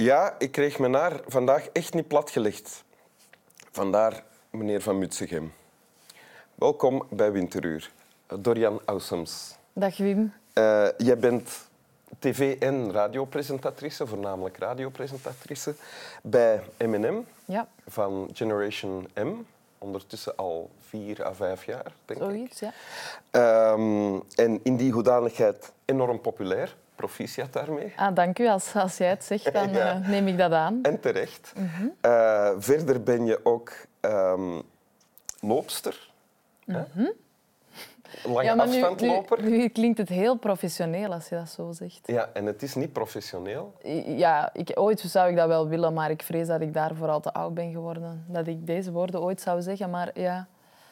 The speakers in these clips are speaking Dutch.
Ja, ik kreeg me naar vandaag echt niet platgelegd. Vandaar meneer Van Mutsegem. Welkom bij Winteruur. Dorian Ausums. Dag Wim. Uh, jij bent tv- en radiopresentatrice, voornamelijk radiopresentatrice, bij M&M ja. van Generation M. Ondertussen al vier à vijf jaar, denk Zoiets, ik. ja. Um, en in die hoedanigheid enorm populair. Proficiat daarmee. Ah, dank u. Als, als jij het zegt, dan ja. uh, neem ik dat aan. En terecht. Mm -hmm. uh, verder ben je ook um, loopster. Mm -hmm. Lange ja, afstandloper. Nu, nu, nu, klinkt het heel professioneel als je dat zo zegt. Ja, en het is niet professioneel. Ja, ik, ooit zou ik dat wel willen, maar ik vrees dat ik daarvoor al te oud ben geworden. Dat ik deze woorden ooit zou zeggen, maar ja...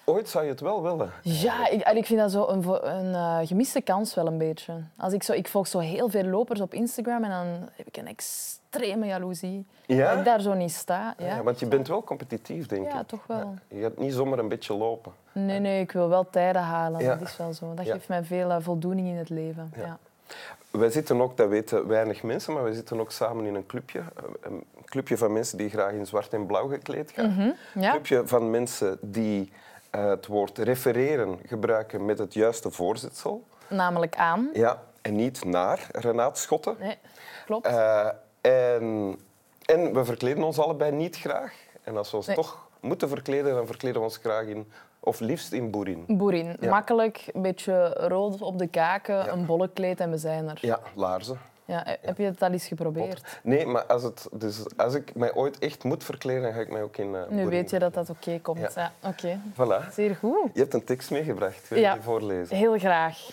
Ooit zou je het wel willen. Ja, ik, ik vind dat zo een, een uh, gemiste kans wel een beetje. Als ik, zo, ik volg zo heel veel lopers op Instagram en dan heb ik een extreme jaloezie. Ja? Dat ik daar zo niet sta. Ja, ja want je bent wel competitief, denk ja, ik. toch wel. Ja, je gaat niet zomaar een beetje lopen. Nee, nee, ik wil wel tijden halen. Ja. Dat is wel zo. Dat geeft mij veel uh, voldoening in het leven. Ja. Wij zitten ook, dat weten weinig mensen, maar we zitten ook samen in een clubje. Een clubje van mensen die graag in zwart en blauw gekleed gaan. Mm -hmm. Een clubje van mensen die het woord refereren gebruiken met het juiste voorzetsel. Namelijk aan. Ja, en niet naar Renaat Schotten. Nee, klopt. Uh, en, en we verkleden ons allebei niet graag. En als we ons Nee. toch moeten verkleden, dan verkleden we ons graag in, of liefst in boerin. Boerin. Ja. Makkelijk, een beetje rood op de kaken, een bollekleed en we zijn er. Ja, laarzen. Ja, heb je het al eens geprobeerd? Nee, maar als, het, dus als ik mij ooit echt moet verkleden, dan ga ik mij ook in uh, Nu weet je dat dat oké komt. Ja. Ja. oké. Voilà. Zeer goed. Je hebt een tekst meegebracht. Wil je Ja. die voorlezen? Heel graag.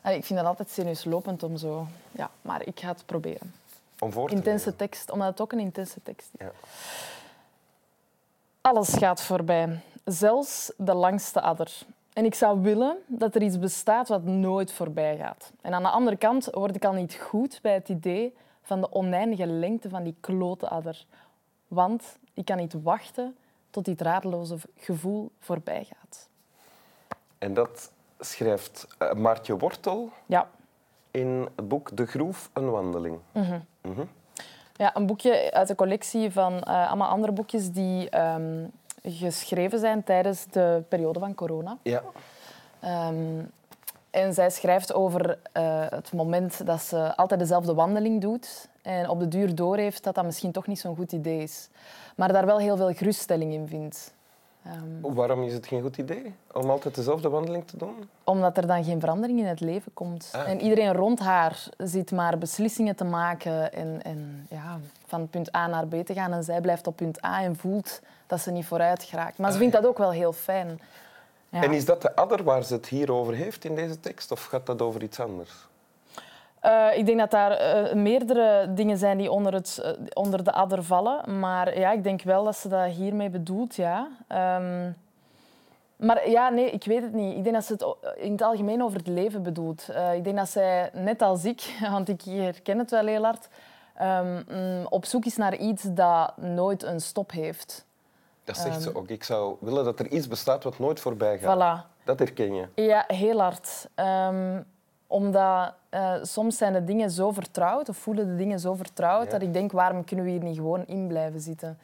Allee, Ik vind dat altijd zenuwslopend om zo... Ja, maar ik ga het proberen. Om voor te Intense lezen. tekst, omdat het ook een intense tekst is. Ja. Alles gaat voorbij, zelfs de langste adder. En ik zou willen dat er iets bestaat wat nooit voorbij gaat. En aan de andere kant word ik al niet goed bij het idee van de oneindige lengte van die klote adder. Want ik kan niet wachten tot dit radeloze gevoel voorbij gaat. En dat schrijft eh, Maartje Wortel Ja, in het boek De Groef, een wandeling. Mhm. Ja, een boekje uit de collectie van eh, allemaal andere boekjes die ehm, geschreven zijn tijdens de periode van corona. Ja. Ehm, en zij schrijft over eh, het moment dat ze altijd dezelfde wandeling doet en op de duur doorheeft dat dat misschien toch niet zo'n goed idee is. Maar daar wel heel veel geruststelling in vindt. Ehm, Waarom is het geen goed idee om altijd dezelfde wandeling te doen? omdat er dan geen verandering in het leven komt. Ah. En iedereen rond haar zit maar beslissingen te maken en, en ja, van punt A naar B te gaan. En zij blijft op punt A en voelt dat ze niet vooruit geraakt. Maar ze vindt dat ook wel heel fijn. Ja. En is dat de adder waar ze het hier over heeft in deze tekst? Of gaat dat over iets anders? Eh, ik denk dat daar eh, meerdere dingen zijn die onder, het, eh, onder de adder vallen. Maar ja, ik denk wel dat ze dat hiermee bedoelt, ja. Ehm, maar ja, nee, ik weet het niet. Ik denk dat ze het in het algemeen over het leven bedoelt. Ik denk dat zij, net als ik, want ik herken het wel heel hard, ehm, mm, op zoek is naar iets dat nooit een stop heeft. Dat zegt Ehm. ze ook. Ik zou willen dat er iets bestaat wat nooit voorbij gaat. Voilà. Dat herken je. Ja, heel hard. Omdat eh, soms zijn de dingen zo vertrouwd, of voelen de dingen zo vertrouwd, Ja. dat ik denk, waarom kunnen we hier niet gewoon in blijven zitten?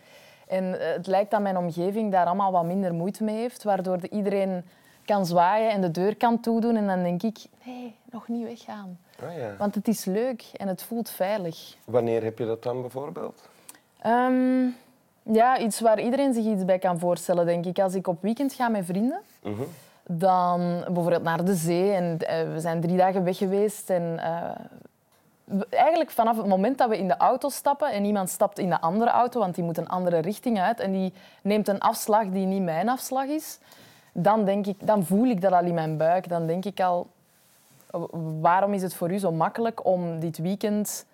En eh, het lijkt dat mijn omgeving daar allemaal wat minder moeite mee heeft, waardoor de iedereen kan zwaaien en de deur kan toedoen. En dan denk ik, nee, nog niet weggaan. Ah, ja. Want het is leuk en het voelt veilig. Wanneer heb je dat dan bijvoorbeeld? Ehm, ja, iets waar iedereen zich iets bij kan voorstellen, denk ik. Als ik op weekend ga met vrienden, Mhm. Dan bijvoorbeeld naar de zee. En eh, we zijn drie dagen weg geweest. En, eh, eigenlijk vanaf het moment dat we in de auto stappen en iemand stapt in de andere auto, want die moet een andere richting uit en die neemt een afslag die niet mijn afslag is, dan, denk ik, dan voel ik dat al in mijn buik. Dan denk ik al, waarom is het voor u zo makkelijk om dit weekend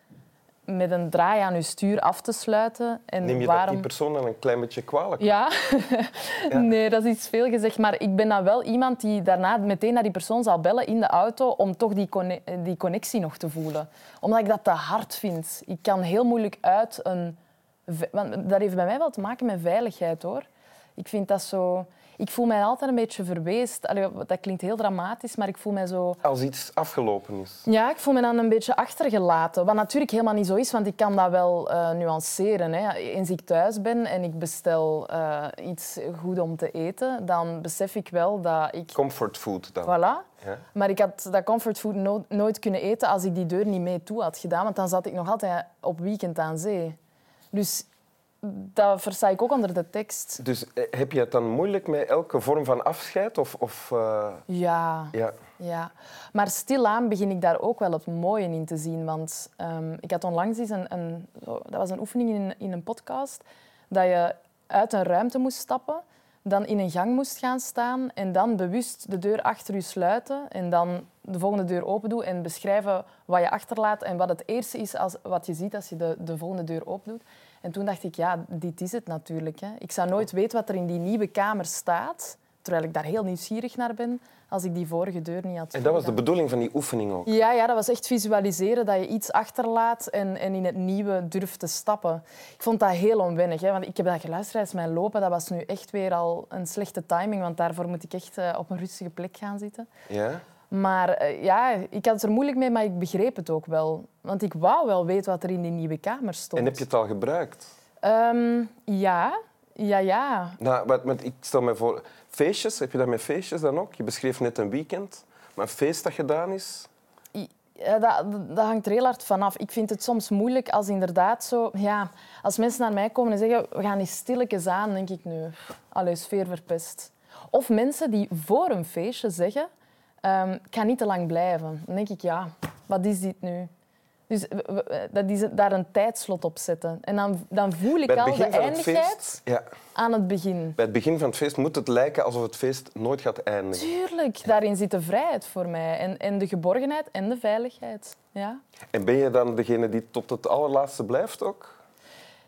met een draai aan uw stuur af te sluiten? En Neem je waarom... dat die persoon dan een klein beetje kwalijk? Ja. Ja. nee, dat is iets veel gezegd. Maar ik ben dan wel iemand die daarna meteen naar die persoon zal bellen in de auto om toch die, conne- die connectie nog te voelen. Omdat ik dat te hard vind. Ik kan heel moeilijk uit een... Want dat heeft bij mij wel te maken met veiligheid, hoor. Ik vind dat zo... ik voel mij altijd een beetje verweest. Allee, dat klinkt heel dramatisch, maar ik voel mij zo... Als iets afgelopen is. Ja, ik voel me dan een beetje achtergelaten. Wat natuurlijk helemaal niet zo is, want ik kan dat wel uh, nuanceren. Hè. Eens ik thuis ben en ik bestel uh, iets goed om te eten, dan besef ik wel dat ik... Comfortfood dan. Voilà. Ja. Maar ik had dat comfortfood no nooit kunnen eten als ik die deur niet mee toe had gedaan, want dan zat ik nog altijd op weekend aan zee. Dus dat versta ik ook onder de tekst. Dus eh, heb je het dan moeilijk met elke vorm van afscheid? Of, of uh... ja. ja. ja. Maar stilaan begin ik daar ook wel het mooie in te zien. Want um, ik had onlangs eens een, een, dat was een oefening in, in een podcast, dat je uit een ruimte moest stappen, dan in een gang moest gaan staan en dan bewust de deur achter je sluiten en dan de volgende deur open doen en beschrijven wat je achterlaat en wat het eerste is als, wat je ziet als je de, de volgende deur open doet. En toen dacht ik, ja, dit is het natuurlijk. Hè. Ik zou nooit weten wat er in die nieuwe kamer staat, terwijl ik daar heel nieuwsgierig naar ben, als ik die vorige deur niet had En dat was de bedoeling van die oefening ook? Ja, ja dat was echt visualiseren, dat je iets achterlaat en, en in het nieuwe durft te stappen. Ik vond dat heel onwennig, hè, want ik heb dat geluisterd mijn lopen. Dat was nu echt weer al een slechte timing, want daarvoor moet ik echt uh, op een rustige plek gaan zitten. Ja? Maar uh, ja, ik had het er moeilijk mee, maar ik begreep het ook wel. Want ik wou wel weten wat er in die nieuwe kamer stond. En heb je het al gebruikt? Um, ja, ja, ja. Nou, maar, maar ik stel me voor, feestjes, heb je dat met feestjes dan ook? Je beschreef net een weekend, maar een feest dat gedaan is? Ja, dat, dat, hangt er heel hard vanaf. Ik vind het soms moeilijk als inderdaad zo... Ja, als mensen naar mij komen en zeggen, we gaan eens stilletjes aan, denk ik, nu, allee, sfeer verpest. Of mensen die voor een feestje zeggen, um, ik ga niet te lang blijven. Dan denk ik, ja, wat is dit nu? Dus dat is daar een tijdslot op zetten. En dan, dan voel ik al de eindigheid ja. aan het begin. Bij het begin van het feest moet het lijken alsof het feest nooit gaat eindigen. Tuurlijk, daarin zit de vrijheid voor mij. En, en de geborgenheid en de veiligheid. Ja. En ben je dan degene die tot het allerlaatste blijft ook?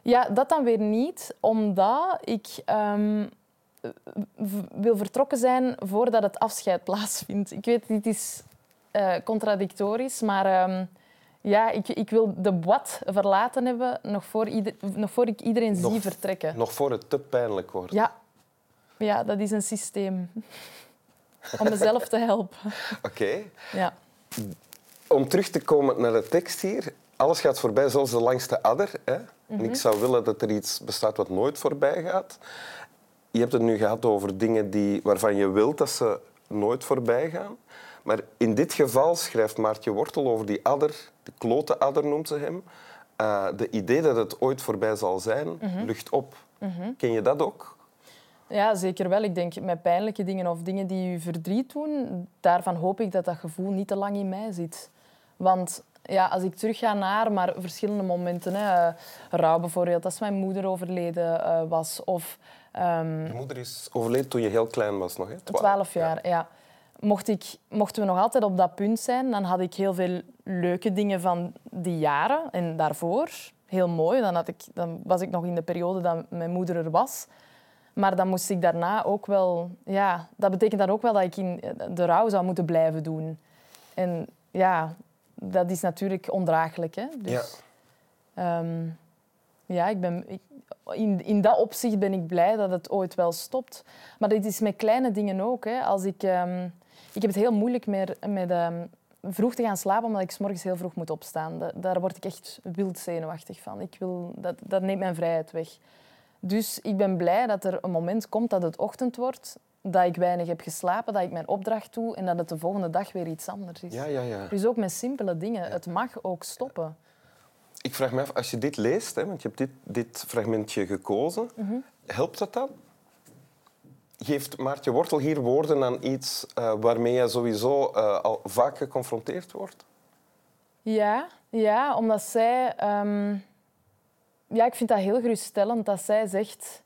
Ja, dat dan weer niet, omdat ik um, wil vertrokken zijn voordat het afscheid plaatsvindt. Ik weet, dit is uh, contradictorisch, maar... Um, ja, ik, ik wil de boîte verlaten hebben nog voor, ieder, nog voor ik iedereen nog, zie vertrekken. Nog voor het te pijnlijk wordt. Ja, ja dat is een systeem. Om mezelf te helpen. Oké. Ja. Om terug te komen naar de tekst hier. Alles gaat voorbij, zoals de langste adder. Hè? En ik mhm. zou willen dat er iets bestaat wat nooit voorbij gaat. Je hebt het nu gehad over dingen die, waarvan je wilt dat ze nooit voorbij gaan. Maar in dit geval schrijft Maartje Wortel over die adder, de klote adder noemt ze hem. Uh, de idee dat het ooit voorbij zal zijn, mhm. lucht op. Mhm. Ken je dat ook? Ja, zeker wel. Ik denk met pijnlijke dingen of dingen die je verdriet doen, daarvan hoop ik dat dat gevoel niet te lang in mij zit. Want ja, als ik terugga naar maar verschillende momenten, hè, uh, rouw bijvoorbeeld, als mijn moeder overleden uh, was. Of, um... Je moeder is overleden toen je heel klein was nog, hè? Twaalf jaar, ja mocht ik, mochten we nog altijd op dat punt zijn, dan had ik heel veel leuke dingen van die jaren en daarvoor. Heel mooi. Dan, had ik, dan was ik nog in de periode dat mijn moeder er was. Maar dan moest ik daarna ook wel... Ja, dat betekent dan ook wel dat ik in de rouw zou moeten blijven doen. En ja, dat is natuurlijk ondraaglijk. Hè? Dus, ja, um, ja ik ben, ik, in, in dat opzicht ben ik blij dat het ooit wel stopt. Maar dit is met kleine dingen ook. Hè. Als ik... Um, ik heb het heel moeilijk met, met um, vroeg te gaan slapen, omdat ik s morgens heel vroeg moet opstaan. daar word ik echt wild zenuwachtig van. Ik wil, dat, dat neemt mijn vrijheid weg. Dus ik ben blij dat er een moment komt dat het ochtend wordt, dat ik weinig heb geslapen, dat ik mijn opdracht doe en dat het de volgende dag weer iets anders is. Ja, ja, ja. Dus ook met simpele dingen. Het mag ook stoppen. Ik vraag me af, als je dit leest, hè, want je hebt dit, dit fragmentje gekozen, mhm. helpt dat dan? Geeft Maartje Wortel hier woorden aan iets uh, waarmee je sowieso uh, al vaak geconfronteerd wordt? Ja, ja omdat zij... Um... Ja, ik vind dat heel geruststellend dat zij zegt...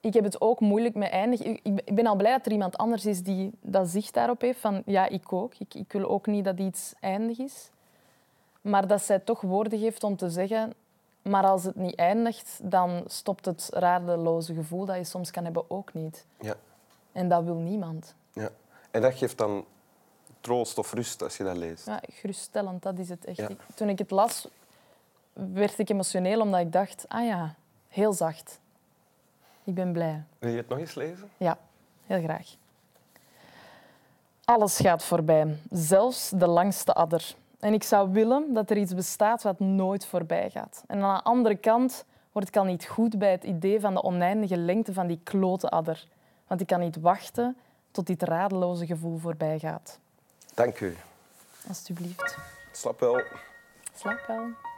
Ik heb het ook moeilijk met eindig. Ik, ben al blij dat er iemand anders is die dat zicht daarop heeft. Van, ja, ik ook. Ik, ik wil ook niet dat iets eindig is. Maar dat zij toch woorden geeft om te zeggen... Maar als het niet eindigt, dan stopt het radeloze gevoel dat je soms kan hebben ook niet. Ja. En dat wil niemand. Ja. En dat geeft dan troost of rust als je dat leest? Ja, geruststellend, dat is het echt. Toen ik het las, werd ik emotioneel omdat ik dacht, ah ja, heel zacht. Ik ben blij. Wil je het nog eens lezen? Ja. Heel graag. Alles gaat voorbij, zelfs de langste adder. En ik zou willen dat er iets bestaat wat nooit voorbij gaat. En aan de andere kant word ik al niet goed bij het idee van de oneindige lengte van die klote adder. Want ik kan niet wachten tot dit radeloze gevoel voorbij gaat. Dank u. Alsjeblieft. Slap wel. Slaap wel.